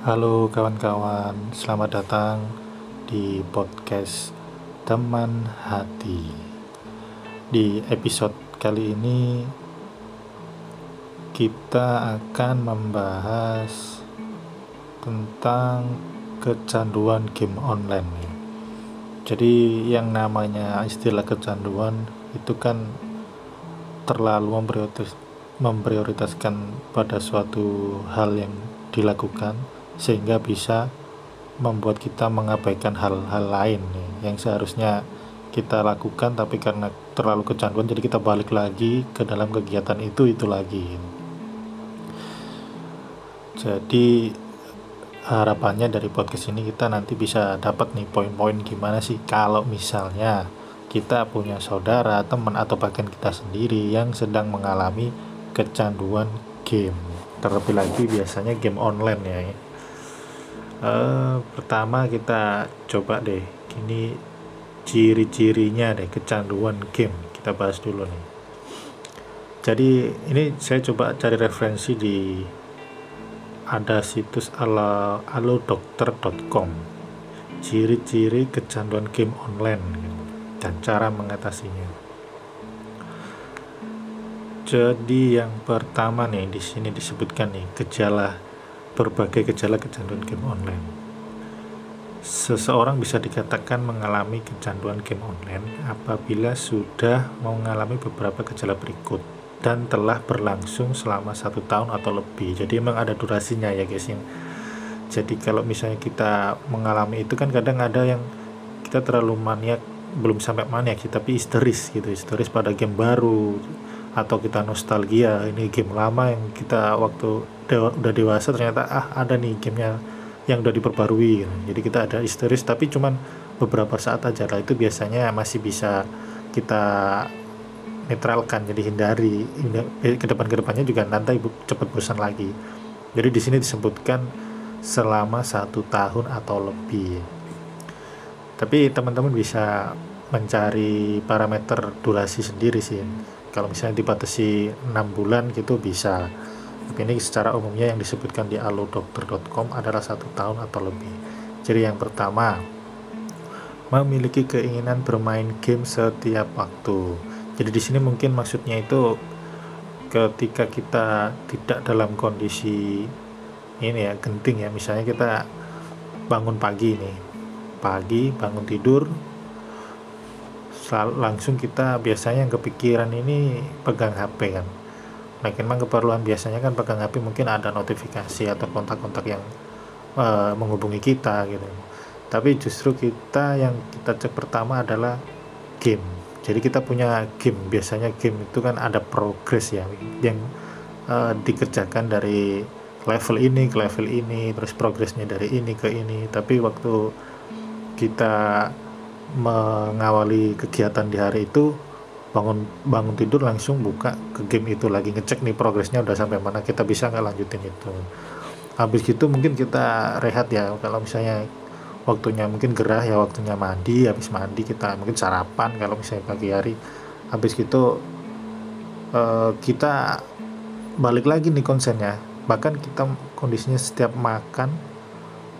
Halo kawan-kawan, selamat datang di podcast Teman Hati. Di episode kali ini kita akan membahas tentang kecanduan game online. Jadi yang namanya istilah kecanduan itu kan terlalu memprioritas, memprioritaskan pada suatu hal yang dilakukan sehingga bisa membuat kita mengabaikan hal-hal lain nih, yang seharusnya kita lakukan tapi karena terlalu kecanduan jadi kita balik lagi ke dalam kegiatan itu itu lagi jadi harapannya dari podcast ini kita nanti bisa dapat nih poin-poin gimana sih kalau misalnya kita punya saudara, teman atau bahkan kita sendiri yang sedang mengalami kecanduan game. Terlebih lagi biasanya game online ya uh, pertama kita coba deh. Ini ciri-cirinya deh kecanduan game. Kita bahas dulu nih. Jadi ini saya coba cari referensi di ada situs ala alodokter.com ciri-ciri kecanduan game online dan cara mengatasinya. Jadi yang pertama nih di sini disebutkan nih gejala berbagai gejala kecanduan game online. Seseorang bisa dikatakan mengalami kecanduan game online apabila sudah mengalami beberapa gejala berikut dan telah berlangsung selama satu tahun atau lebih. Jadi memang ada durasinya ya guys. Yang jadi kalau misalnya kita mengalami itu kan kadang ada yang kita terlalu maniak belum sampai maniak sih tapi histeris gitu histeris pada game baru atau kita nostalgia ini game lama yang kita waktu dewa, udah dewasa ternyata ah ada nih gamenya yang udah diperbarui gitu. jadi kita ada histeris tapi cuman beberapa saat aja lah. Itu biasanya masih bisa kita netralkan jadi hindari. Ke depan ke depannya juga nanti ibu cepat bosan lagi. Jadi di sini disebutkan selama satu tahun atau lebih. Tapi teman-teman bisa mencari parameter durasi sendiri sih. Kalau misalnya dibatasi 6 bulan gitu bisa ini secara umumnya yang disebutkan di alodokter.com adalah satu tahun atau lebih. Jadi yang pertama memiliki keinginan bermain game setiap waktu. Jadi di sini mungkin maksudnya itu ketika kita tidak dalam kondisi ini ya genting ya. Misalnya kita bangun pagi nih. Pagi bangun tidur langsung kita biasanya yang kepikiran ini pegang HP kan nah memang keperluan biasanya kan pegang HP mungkin ada notifikasi atau kontak-kontak yang uh, menghubungi kita gitu. Tapi justru kita yang kita cek pertama adalah game. Jadi kita punya game. Biasanya game itu kan ada progres ya yang uh, dikerjakan dari level ini ke level ini terus progresnya dari ini ke ini. Tapi waktu kita mengawali kegiatan di hari itu bangun bangun tidur langsung buka ke game itu lagi ngecek nih progresnya udah sampai mana kita bisa nggak lanjutin itu. Habis gitu mungkin kita rehat ya kalau misalnya waktunya mungkin gerah ya waktunya mandi habis mandi kita mungkin sarapan kalau misalnya pagi hari. Habis gitu uh, kita balik lagi nih konsennya. Bahkan kita kondisinya setiap makan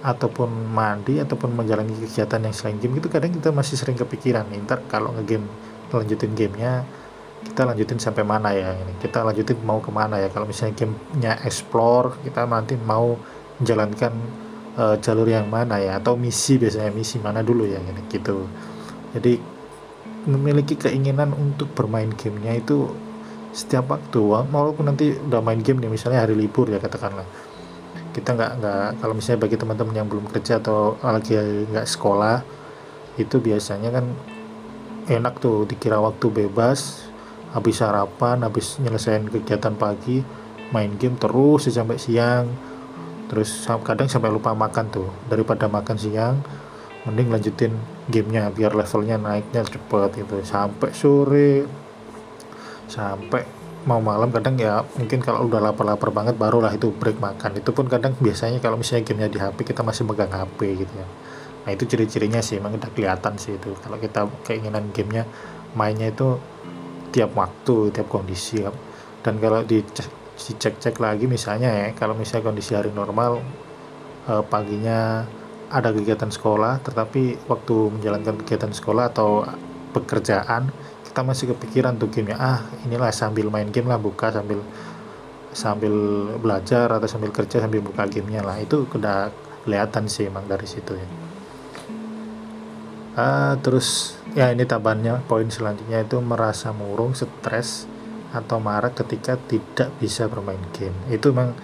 ataupun mandi ataupun menjalani kegiatan yang selain game itu kadang kita masih sering kepikiran nih ntar kalau ngegame lanjutin gamenya kita lanjutin sampai mana ya ini. Kita lanjutin mau ke mana ya. Kalau misalnya gamenya explore kita nanti mau menjalankan uh, jalur yang mana ya. Atau misi biasanya misi mana dulu ya ini gitu. Jadi memiliki keinginan untuk bermain gamenya itu setiap waktu. Walaupun nanti udah main game nih misalnya hari libur ya katakanlah. Kita nggak nggak kalau misalnya bagi teman-teman yang belum kerja atau lagi nggak sekolah itu biasanya kan enak tuh dikira waktu bebas habis sarapan habis nyelesain kegiatan pagi main game terus sampai siang. Terus kadang sampai lupa makan tuh. Daripada makan siang mending lanjutin gamenya biar levelnya naiknya cepet gitu. Sampai sore sampai mau malam kadang ya mungkin kalau udah lapar-lapar banget barulah itu break makan. Itu pun kadang biasanya kalau misalnya gamenya di HP kita masih megang HP gitu ya nah itu ciri-cirinya sih emang udah kelihatan sih itu. Kalau kita keinginan gamenya mainnya itu tiap waktu tiap kondisi ya. dan kalau dicek cek lagi misalnya ya kalau misalnya kondisi hari normal uh, paginya ada kegiatan sekolah tetapi waktu menjalankan kegiatan sekolah atau pekerjaan kita masih kepikiran tuh gamenya ah inilah sambil main game lah buka sambil sambil belajar atau sambil kerja sambil buka gamenya lah. Itu udah kelihatan sih emang dari situ ya uh, terus ya ini tabannya poin selanjutnya itu merasa murung stres atau marah ketika tidak bisa bermain game. Itu memang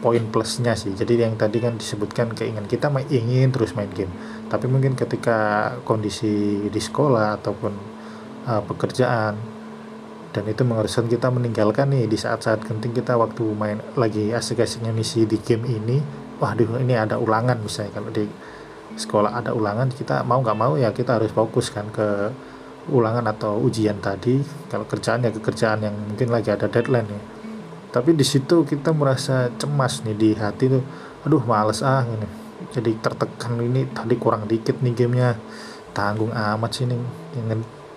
poin plusnya sih. Jadi yang tadi kan disebutkan keinginan kita ingin terus main game. Tapi mungkin ketika kondisi di sekolah ataupun uh, pekerjaan dan itu mengharuskan kita meninggalkan nih di saat-saat penting kita waktu main lagi asik-asiknya misi di game ini wah ini ada ulangan misalnya kalau di sekolah ada ulangan kita mau nggak mau ya kita harus fokus kan ke ulangan atau ujian tadi. Kalau kerjaan ya kerjaan yang mungkin lagi ada deadline ya. Tapi di situ kita merasa cemas nih di hati tuh. Aduh males ah ini. Jadi tertekan ini tadi kurang dikit nih gamenya. Tanggung amat sih nih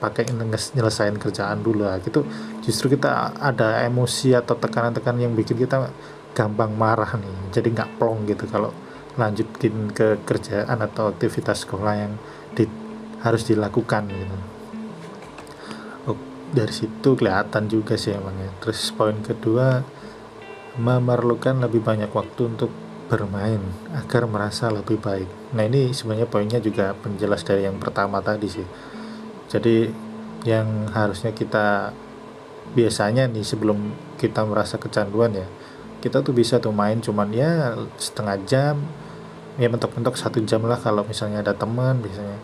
pakai nyelesain kerjaan dulu lah. Gitu. Justru kita ada emosi atau tekanan-tekanan yang bikin kita gampang marah nih. Jadi nggak plong gitu kalau lanjutin ke kerjaan atau aktivitas sekolah yang di, harus dilakukan gitu. Oh, dari situ kelihatan juga sih emangnya terus poin kedua memerlukan lebih banyak waktu untuk bermain agar merasa lebih baik. Nah ini sebenarnya poinnya juga penjelas dari yang pertama tadi sih. Jadi yang harusnya kita biasanya nih sebelum kita merasa kecanduan ya kita tuh bisa tuh main cuman ya setengah jam ya mentok-mentok satu jam lah kalau misalnya ada teman biasanya.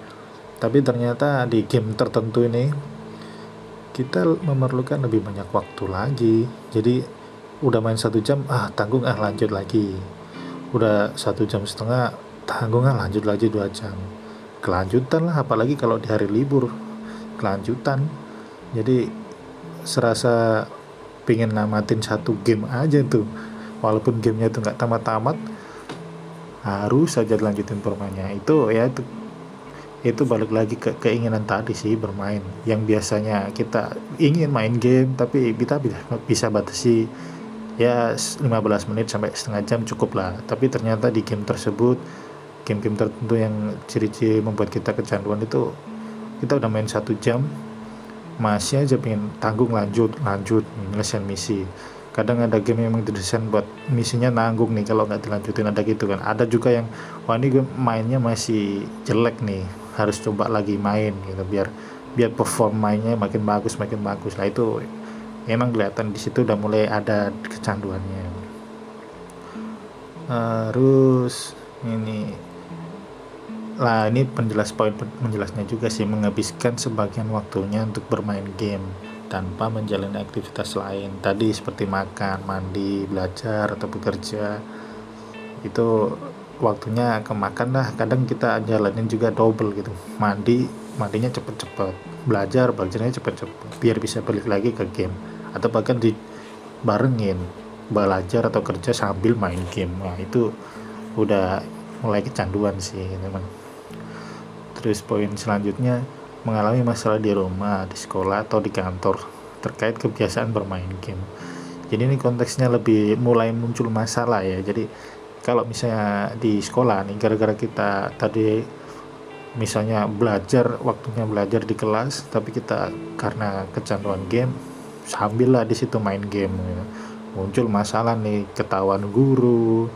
Tapi ternyata di game tertentu ini kita memerlukan lebih banyak waktu lagi. Jadi udah main satu jam ah tanggung ah lanjut lagi. Udah satu jam setengah tanggung ah lanjut lagi dua jam. Kelanjutan lah apalagi kalau di hari libur kelanjutan. Jadi serasa pengen namatin satu game aja tuh walaupun gamenya tuh nggak tamat-tamat harus saja lanjutin permainnya itu ya itu itu balik lagi ke keinginan tadi sih bermain. Yang biasanya kita ingin main game tapi kita bisa, batasi ya 15 menit sampai setengah jam cukup lah. Tapi ternyata di game tersebut game-game tertentu yang ciri-ciri membuat kita kecanduan itu kita udah main satu jam masih aja pengen tanggung lanjut lanjut nyelesain misi kadang ada game yang didesain buat misinya nanggung nih kalau nggak dilanjutin ada gitu kan. Ada juga yang wah ini gue mainnya masih jelek nih harus coba lagi main gitu biar biar perform mainnya makin bagus makin bagus. Lah itu emang kelihatan di situ udah mulai ada kecanduannya. Terus ini lah ini penjelas poin menjelasnya juga sih menghabiskan sebagian waktunya untuk bermain game tanpa menjalani aktivitas lain. Tadi seperti makan mandi belajar atau bekerja itu waktunya kemakan lah. Kadang kita jalanin juga double gitu. Mandi mandinya cepet-cepet. Belajar belajarnya cepet-cepet. Biar bisa balik lagi ke game. Atau bahkan dibarengin belajar atau kerja sambil main game. Nah itu udah mulai kecanduan sih teman. Terus poin selanjutnya mengalami masalah di rumah, di sekolah atau di kantor terkait kebiasaan bermain game. Jadi ini konteksnya lebih mulai muncul masalah ya. Jadi kalau misalnya di sekolah nih gara-gara kita tadi misalnya belajar waktunya belajar di kelas tapi kita karena kecanduan game sambil lah di situ main game gitu. muncul masalah nih ketahuan guru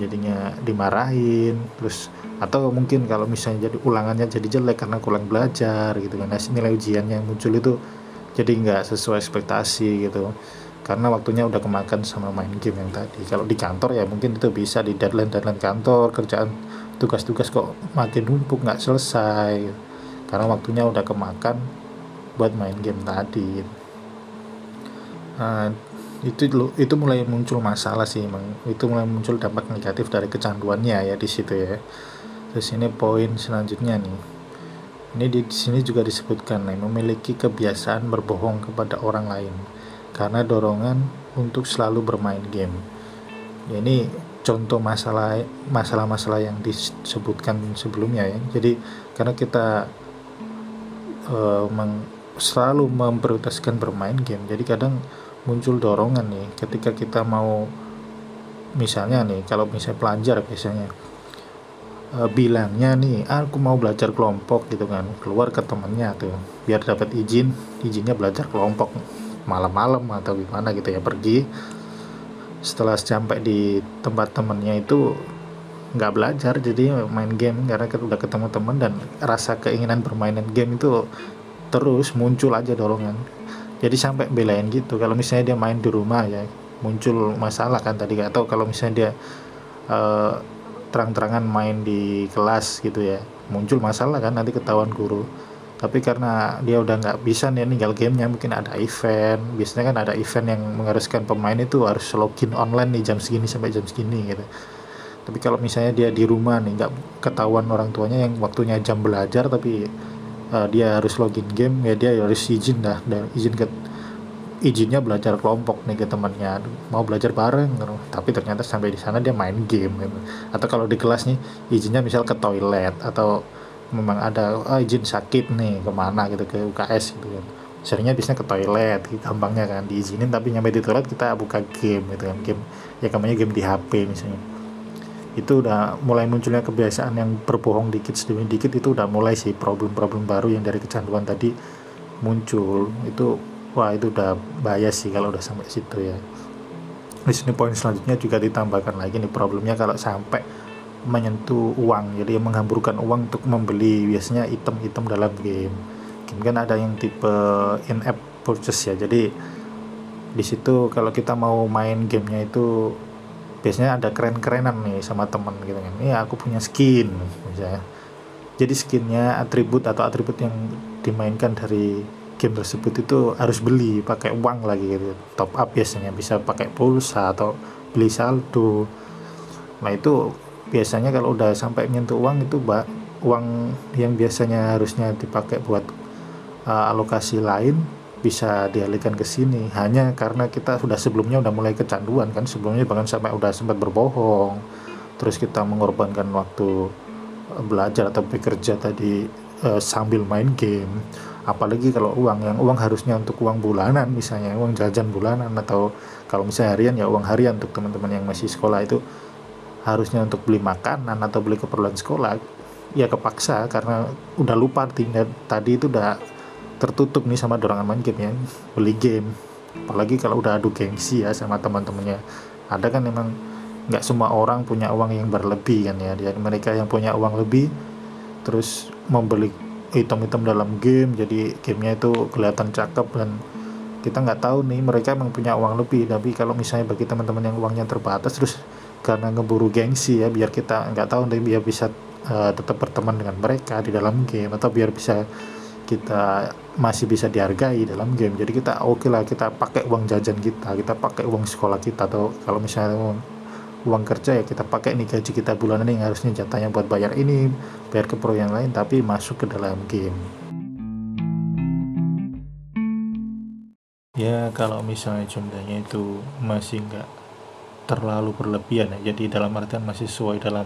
jadinya dimarahin terus atau mungkin kalau misalnya jadi ulangannya jadi jelek karena kurang belajar gitu kan nah, nilai ujian yang muncul itu jadi nggak sesuai ekspektasi gitu. Karena waktunya udah kemakan sama main game yang tadi. Kalau di kantor ya mungkin itu bisa di deadline deadline kantor kerjaan tugas-tugas kok makin numpuk nggak selesai. Karena waktunya udah kemakan buat main game tadi. Nah, itu itu mulai muncul masalah sih emang itu mulai muncul dampak negatif dari kecanduannya ya di situ ya Terus ini poin selanjutnya nih. Ini di sini juga disebutkan nih, memiliki kebiasaan berbohong kepada orang lain karena dorongan untuk selalu bermain game. Ya, ini contoh masalah masalah-masalah yang disebutkan sebelumnya ya. Jadi karena kita uh, meng, selalu memprioritaskan bermain game, jadi kadang muncul dorongan nih ketika kita mau misalnya nih kalau misalnya pelajar biasanya uh, bilangnya nih aku mau belajar kelompok gitu kan. Keluar ke temennya tuh biar dapat izin izinnya belajar kelompok. Malam-malam atau gimana gitu ya pergi. Setelah sampai di tempat temennya itu nggak belajar jadi main game. Karena udah ketemu teman dan rasa keinginan permainan game itu terus muncul aja dorongan jadi sampai belain gitu. Kalau misalnya dia main di rumah ya muncul masalah kan tadi. Atau kalau misalnya dia uh, terang-terangan main di kelas gitu ya. Muncul masalah kan nanti ketahuan guru. Tapi karena dia udah nggak bisa nih ninggal gamenya mungkin ada event. Biasanya kan ada event yang mengharuskan pemain itu harus login online nih jam segini sampai jam segini gitu. Tapi kalau misalnya dia di rumah nih nggak ketahuan orang tuanya yang waktunya jam belajar tapi uh, dia harus login game ya dia harus izin dah dan izin ke izinnya belajar kelompok nih ke temannya. Mau belajar bareng tapi ternyata sampai di sana dia main game gitu. atau kalau di kelas nih izinnya misal ke toilet atau memang ada oh, izin sakit nih ke mana? gitu ke UKS gitu kan. Seringnya biasanya ke toilet gitu, gampangnya kan diizinin tapi nyampe di toilet kita buka game gitu kan. Game ya namanya game di HP misalnya itu udah mulai munculnya kebiasaan yang berbohong dikit demi dikit itu udah mulai sih problem-problem baru yang dari kecanduan tadi muncul. Itu wah itu udah bahaya sih kalau udah sampai situ ya. Di sini poin selanjutnya juga ditambahkan lagi nih problemnya kalau sampai menyentuh uang. Jadi menghamburkan uang untuk membeli biasanya item-item dalam game. Game kan ada yang tipe in-app purchase ya. Jadi di situ kalau kita mau main gamenya itu biasanya ada keren-kerenan nih sama temen gitu kan. Ini aku punya skin misalnya. Jadi skinnya atribut atau atribut yang dimainkan dari game tersebut itu harus beli pakai uang lagi gitu. Top up biasanya bisa pakai pulsa atau beli saldo. Nah itu biasanya kalau udah sampai menyentuh uang itu mbak uang yang biasanya harusnya dipakai buat uh, alokasi lain bisa dialihkan ke sini. Hanya karena kita sudah sebelumnya udah mulai kecanduan kan. Sebelumnya bahkan sampai udah sempat berbohong. Terus kita mengorbankan waktu uh, belajar atau bekerja tadi uh, sambil main game. Apalagi kalau uang yang uang harusnya untuk uang bulanan misalnya uang jajan bulanan atau kalau misalnya harian ya uang harian untuk teman-teman yang masih sekolah itu. Harusnya untuk beli makanan atau beli keperluan sekolah ya kepaksa karena udah lupa tinggal tadi itu udah tertutup nih sama dorongan main game ya. Beli game. Apalagi kalau udah adu gengsi ya sama teman-temannya. Ada kan memang nggak semua orang punya uang yang berlebih kan ya. Jadi mereka yang punya uang lebih terus membeli item-item dalam game jadi gamenya itu kelihatan cakep dan kita nggak tahu nih mereka emang punya uang lebih. Tapi kalau misalnya bagi teman-teman yang uangnya terbatas terus karena ngeburu gengsi ya biar kita nggak tahu nanti biar bisa uh, tetap berteman dengan mereka di dalam game atau biar bisa kita masih bisa dihargai dalam game. Jadi kita oke okay lah kita pakai uang jajan kita kita pakai uang sekolah kita atau kalau misalnya uang, kerja ya kita pakai nih gaji kita bulanan yang harusnya jatahnya buat bayar ini bayar ke pro yang lain tapi masuk ke dalam game. Ya kalau misalnya jumlahnya itu masih nggak terlalu berlebihan ya jadi dalam artian masih sesuai dalam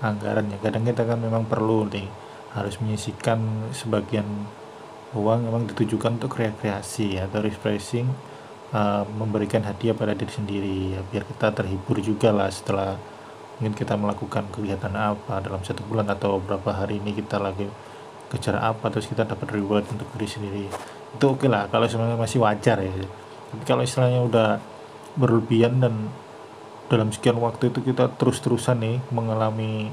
anggaran ya kadang kita kan memang perlu nih harus menyisikan sebagian uang memang ditujukan untuk rekreasi ya, atau refreshing uh, memberikan hadiah pada diri sendiri ya biar kita terhibur juga lah setelah mungkin kita melakukan kegiatan apa dalam satu bulan atau beberapa hari ini kita lagi kejar apa terus kita dapat reward untuk diri sendiri. Itu oke okay lah kalau sebenarnya masih wajar ya. Tapi kalau istilahnya udah berlebihan dan dalam sekian waktu itu kita terus-terusan nih mengalami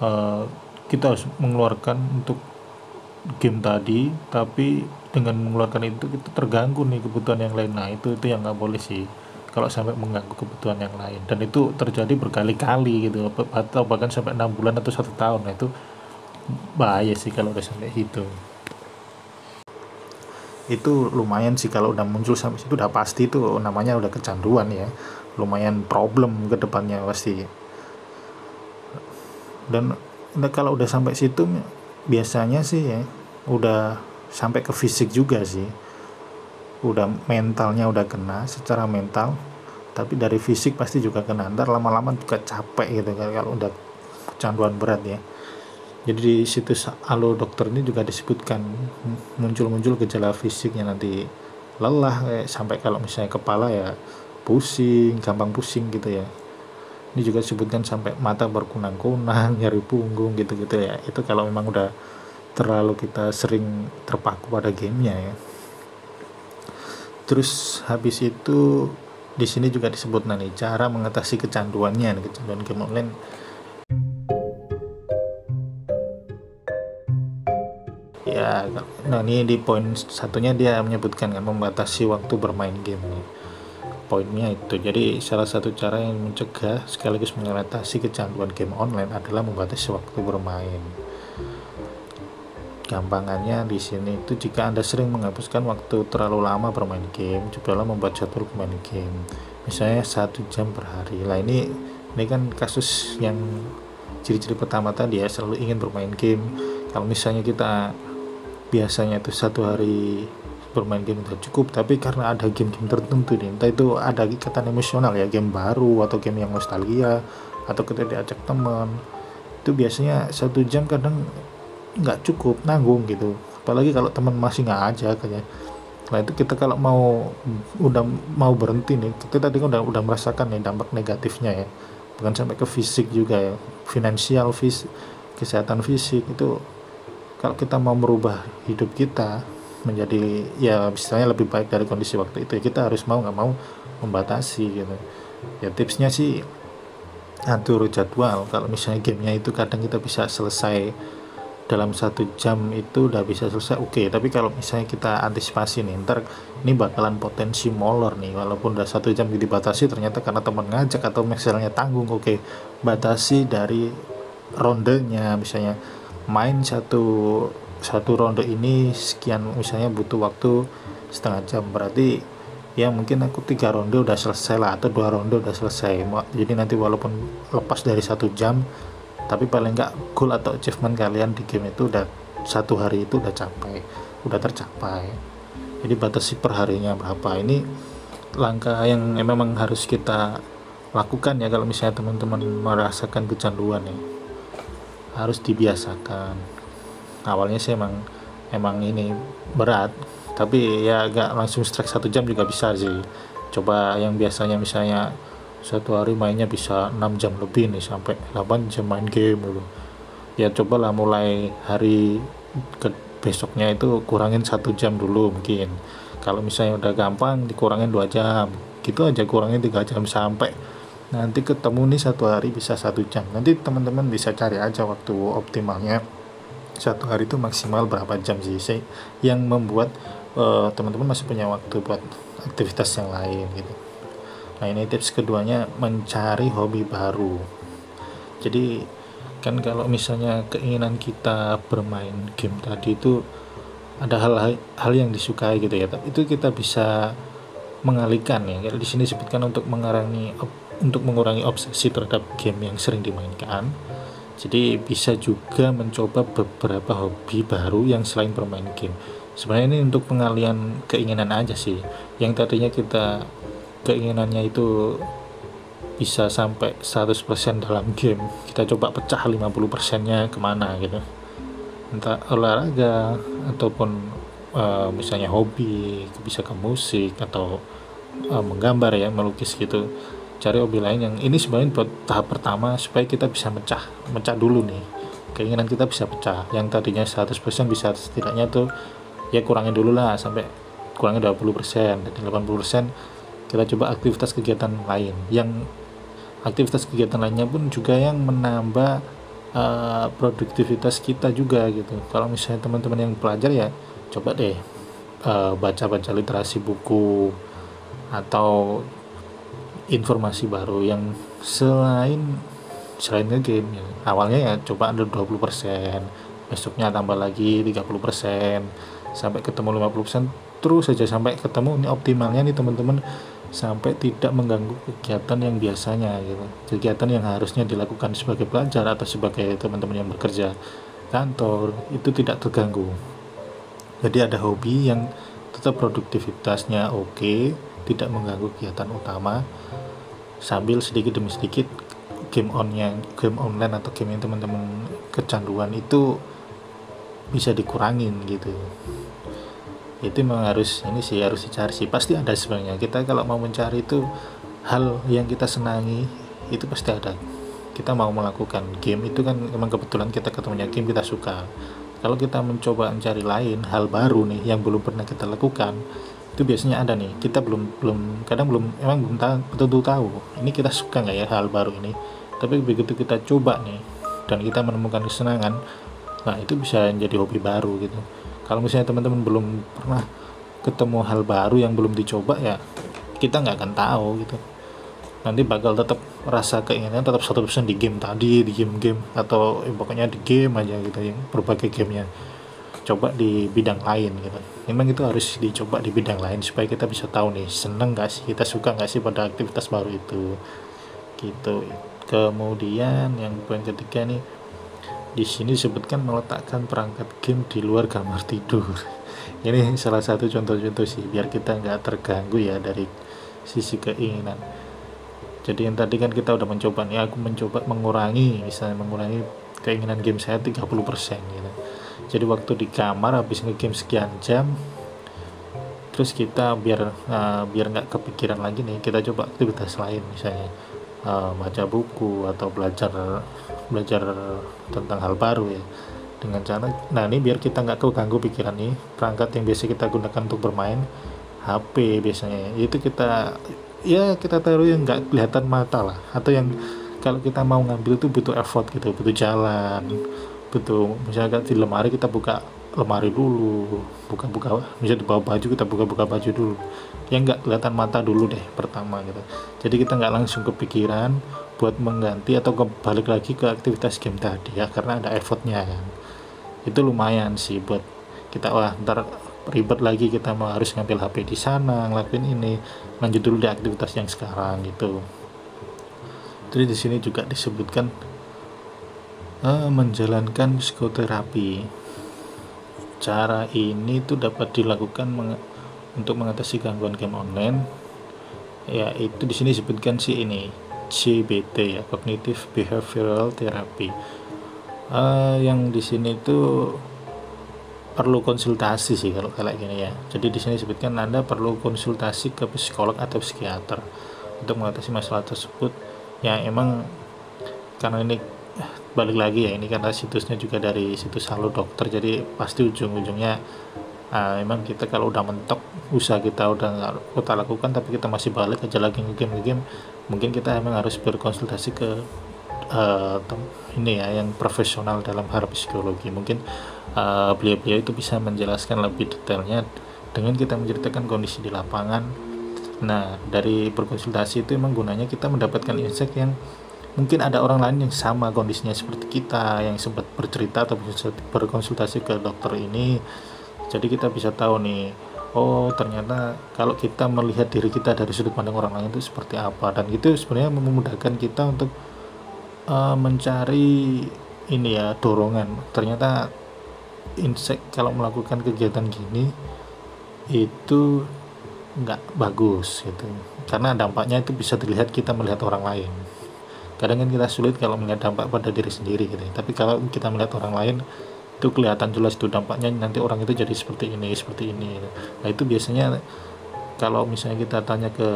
uh, kita harus mengeluarkan untuk game tadi tapi dengan mengeluarkan itu kita terganggu nih kebutuhan yang lain. Nah itu itu yang nggak boleh sih kalau sampai mengganggu kebutuhan yang lain. Dan itu terjadi berkali-kali gitu atau bahkan sampai enam bulan atau satu tahun. Nah itu bahaya sih kalau udah sampai itu itu lumayan sih kalau udah muncul sampai situ udah pasti itu namanya udah kecanduan ya. Lumayan problem ke depannya pasti. Dan kalau udah sampai situ biasanya sih ya udah sampai ke fisik juga sih. Udah mentalnya udah kena secara mental tapi dari fisik pasti juga kena. Ntar lama-lama juga capek gitu kan kalau udah kecanduan berat ya. Jadi di situs alo dokter ini juga disebutkan muncul-muncul gejala fisiknya nanti. Lelah kayak sampai kalau misalnya kepala ya pusing gampang pusing gitu ya ini juga disebutkan sampai mata berkunang-kunang nyari punggung gitu-gitu ya. Itu kalau memang udah terlalu kita sering terpaku pada gamenya ya. Terus habis itu di sini juga disebut nih cara mengatasi kecanduannya kecanduan game online. Ya nah ini di poin satunya dia menyebutkan kan membatasi waktu bermain game nih poinnya itu. Jadi salah satu cara yang mencegah sekaligus mengatasi kecanduan game online adalah membatasi waktu bermain. Gampangannya di sini itu jika anda sering menghapuskan waktu terlalu lama bermain game cobalah membuat jadwal bermain game. Misalnya satu jam per hari. Lah ini ini kan kasus yang ciri-ciri pertama tadi ya selalu ingin bermain game. Kalau misalnya kita biasanya itu satu hari bermain game udah cukup tapi karena ada game-game tertentu nih entah itu ada ikatan emosional ya game baru atau game yang nostalgia atau kita diajak teman itu biasanya satu jam kadang nggak cukup nanggung gitu. Apalagi kalau teman masih nggak aja. Kayak nah itu kita kalau mau udah mau berhenti nih kita tadi kan udah udah merasakan nih dampak negatifnya ya. Bukan sampai ke fisik juga ya finansial fisik kesehatan fisik itu kalau kita mau merubah hidup kita menjadi ya misalnya lebih baik dari kondisi waktu itu ya kita harus mau nggak mau membatasi gitu ya tipsnya sih atur jadwal kalau misalnya gamenya itu kadang kita bisa selesai dalam satu jam itu udah bisa selesai oke okay. tapi kalau misalnya kita antisipasi nih ntar ini bakalan potensi molor nih walaupun udah satu jam dibatasi ternyata karena teman ngajak atau misalnya tanggung oke okay. batasi dari rondenya misalnya main satu satu ronde ini sekian misalnya butuh waktu setengah jam. Berarti ya mungkin aku tiga ronde udah selesai lah atau dua ronde udah selesai. Jadi nanti walaupun lepas dari satu jam tapi paling nggak goal atau achievement kalian di game itu udah satu hari itu udah capai udah tercapai. Jadi batasi perharinya berapa. Ini langkah yang memang harus kita lakukan ya kalau misalnya teman-teman merasakan kecanduan ya. Harus dibiasakan awalnya sih emang emang ini berat. Tapi ya agak langsung strike satu jam juga bisa sih. Coba yang biasanya misalnya satu hari mainnya bisa 6 jam lebih nih sampai 8 jam main game dulu ya cobalah mulai hari ke besoknya itu kurangin satu jam dulu mungkin. Kalau misalnya udah gampang dikurangin dua jam. Gitu aja kurangin tiga jam sampai nanti ketemu nih satu hari bisa satu jam. Nanti teman-teman bisa cari aja waktu optimalnya satu hari itu maksimal berapa jam sih? Saya yang membuat uh, teman-teman masih punya waktu buat aktivitas yang lain gitu. Nah ini tips keduanya mencari hobi baru. Jadi kan kalau misalnya keinginan kita bermain game tadi itu ada hal hal yang disukai gitu ya. Tapi itu kita bisa mengalihkan ya. Di sini disebutkan untuk mengurangi untuk mengurangi obsesi terhadap game yang sering dimainkan jadi bisa juga mencoba beberapa hobi baru yang selain bermain game. Sebenarnya ini untuk pengalian keinginan aja sih. Yang tadinya kita keinginannya itu bisa sampai 100% dalam game kita coba pecah 50% nya ke mana gitu. Entah olahraga ataupun uh, misalnya hobi bisa ke musik atau uh, menggambar ya melukis gitu cari hobi lain yang ini sebenarnya buat tahap pertama supaya kita bisa mecah mecah dulu nih. Keinginan kita bisa pecah. Yang tadinya 100% bisa setidaknya tuh ya kurangin dulu lah sampai kurangin 20% dan 80% kita coba aktivitas kegiatan lain. Yang aktivitas kegiatan lainnya pun juga yang menambah uh, produktivitas kita juga gitu. Kalau misalnya teman-teman yang pelajar ya coba deh uh, baca-baca literasi buku atau informasi baru yang selain selain game ya. awalnya ya coba ada 20% besoknya tambah lagi 30% sampai ketemu 50% terus saja sampai ketemu ini optimalnya nih teman-teman sampai tidak mengganggu kegiatan yang biasanya gitu kegiatan yang harusnya dilakukan sebagai pelajar atau sebagai teman-teman yang bekerja kantor itu tidak terganggu jadi ada hobi yang tetap produktivitasnya oke okay, tidak mengganggu kegiatan utama sambil sedikit demi sedikit game onnya game online atau game yang teman-teman kecanduan itu bisa dikurangin gitu. Itu memang harus ini sih harus dicari sih. Pasti ada sebenarnya. Kita kalau mau mencari itu hal yang kita senangi itu pasti ada. Kita mau melakukan game itu kan memang kebetulan kita ketemunya game kita suka. Kalau kita mencoba mencari lain hal baru nih yang belum pernah kita lakukan itu biasanya ada nih. Kita belum belum kadang belum emang belum tahu betul tahu. Ini kita suka nggak ya hal baru ini? Tapi begitu kita coba nih dan kita menemukan kesenangan nah itu bisa jadi hobi baru gitu. Kalau misalnya teman-teman belum pernah ketemu hal baru yang belum dicoba ya kita nggak akan tahu gitu. Nanti bakal tetap rasa keinginan tetap satu persen di game tadi di game-game atau ya, pokoknya di game aja gitu yang berbagai gamenya coba di bidang lain gitu. Memang itu harus dicoba di bidang lain supaya kita bisa tahu nih seneng gak sih kita suka gak sih pada aktivitas baru itu. Gitu. Kemudian yang poin ketiga nih di sini disebutkan meletakkan perangkat game di luar kamar tidur. Ini salah satu contoh-contoh sih biar kita nggak terganggu ya dari sisi keinginan. Jadi yang tadi kan kita udah mencoba nih aku mencoba mengurangi misalnya mengurangi keinginan game saya 30% gitu jadi waktu di kamar habis ngegame sekian jam terus kita biar uh, biar nggak kepikiran lagi nih kita coba aktivitas lain misalnya uh, baca buku atau belajar belajar tentang hal baru ya dengan cara nah ini biar kita nggak keganggu pikiran nih perangkat yang biasa kita gunakan untuk bermain HP biasanya. Itu kita ya kita taruh yang nggak kelihatan mata lah. Atau yang kalau kita mau ngambil itu butuh effort gitu butuh jalan butuh misalnya di lemari kita buka lemari dulu buka-buka misalnya di bawah baju kita buka-buka baju dulu. Yang nggak kelihatan mata dulu deh pertama gitu. Jadi kita nggak langsung kepikiran buat mengganti atau kembali lagi ke aktivitas game tadi ya karena ada effortnya kan itu lumayan sih buat kita wah ntar ribet lagi kita mau harus ngambil HP di sana ngelakuin ini lanjut dulu di aktivitas yang sekarang gitu. Jadi di sini juga disebutkan menjalankan psikoterapi cara ini tuh dapat dilakukan meng untuk mengatasi gangguan game online ya itu di sini disebutkan si ini CBT ya cognitive behavioral therapy uh, yang di sini tuh perlu konsultasi sih kalau kayak gini ya. Jadi di sini disebutkan Anda perlu konsultasi ke psikolog atau psikiater untuk mengatasi masalah tersebut. Ya emang karena ini eh, balik lagi ya ini karena situsnya juga dari situs Halo Dokter jadi pasti ujung-ujungnya uh, emang kita kalau udah mentok usaha kita udah kita lakukan tapi kita masih balik aja lagi ngegame game mungkin kita emang harus berkonsultasi ke uh, ini ya yang profesional dalam hal psikologi mungkin beliau beliau-beliau itu bisa menjelaskan lebih detailnya dengan kita menceritakan kondisi di lapangan. Nah, dari berkonsultasi itu memang gunanya kita mendapatkan insight yang mungkin ada orang lain yang sama kondisinya seperti kita yang sempat bercerita atau berkonsultasi ke dokter ini. Jadi kita bisa tahu nih, oh ternyata kalau kita melihat diri kita dari sudut pandang orang lain itu seperti apa dan itu sebenarnya memudahkan kita untuk uh, mencari ini ya dorongan. Ternyata insek kalau melakukan kegiatan gini itu nggak bagus gitu karena dampaknya itu bisa dilihat kita melihat orang lain kadang kan kita sulit kalau melihat dampak pada diri sendiri gitu. Tapi kalau kita melihat orang lain itu kelihatan jelas itu dampaknya nanti orang itu jadi seperti ini seperti ini nah itu biasanya kalau misalnya kita tanya ke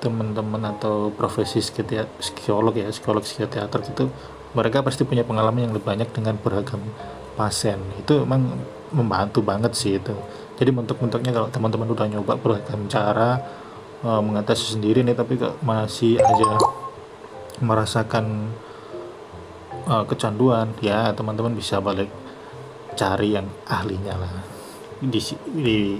teman-teman atau profesi psikolog ya psikolog psikiater itu mereka pasti punya pengalaman yang lebih banyak dengan beragam pasien. Itu memang membantu banget sih itu. Jadi bentuk-bentuknya kalau teman-teman udah nyoba beragam cara uh, mengatasi sendiri nih tapi kok masih aja merasakan uh, kecanduan ya teman-teman bisa balik cari yang ahlinya lah. Di, di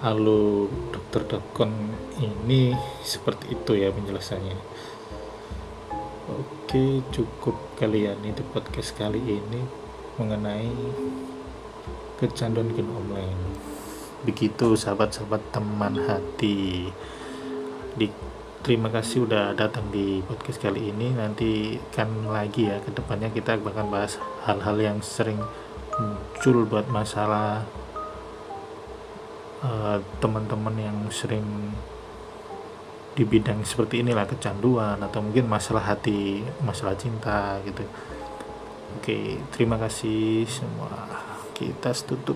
halo dokter dokon ini seperti itu ya penjelasannya. Oke cukup kalian itu podcast kali ini mengenai kecanduan game online. Begitu sahabat-sahabat teman hati. Di terima kasih udah datang di podcast kali ini nanti kan lagi ya ke depannya kita bakal bahas hal-hal yang sering muncul buat masalah uh, teman-teman yang sering di bidang seperti inilah kecanduan atau mungkin masalah hati masalah cinta gitu Oke, terima kasih semua. Kita tutup.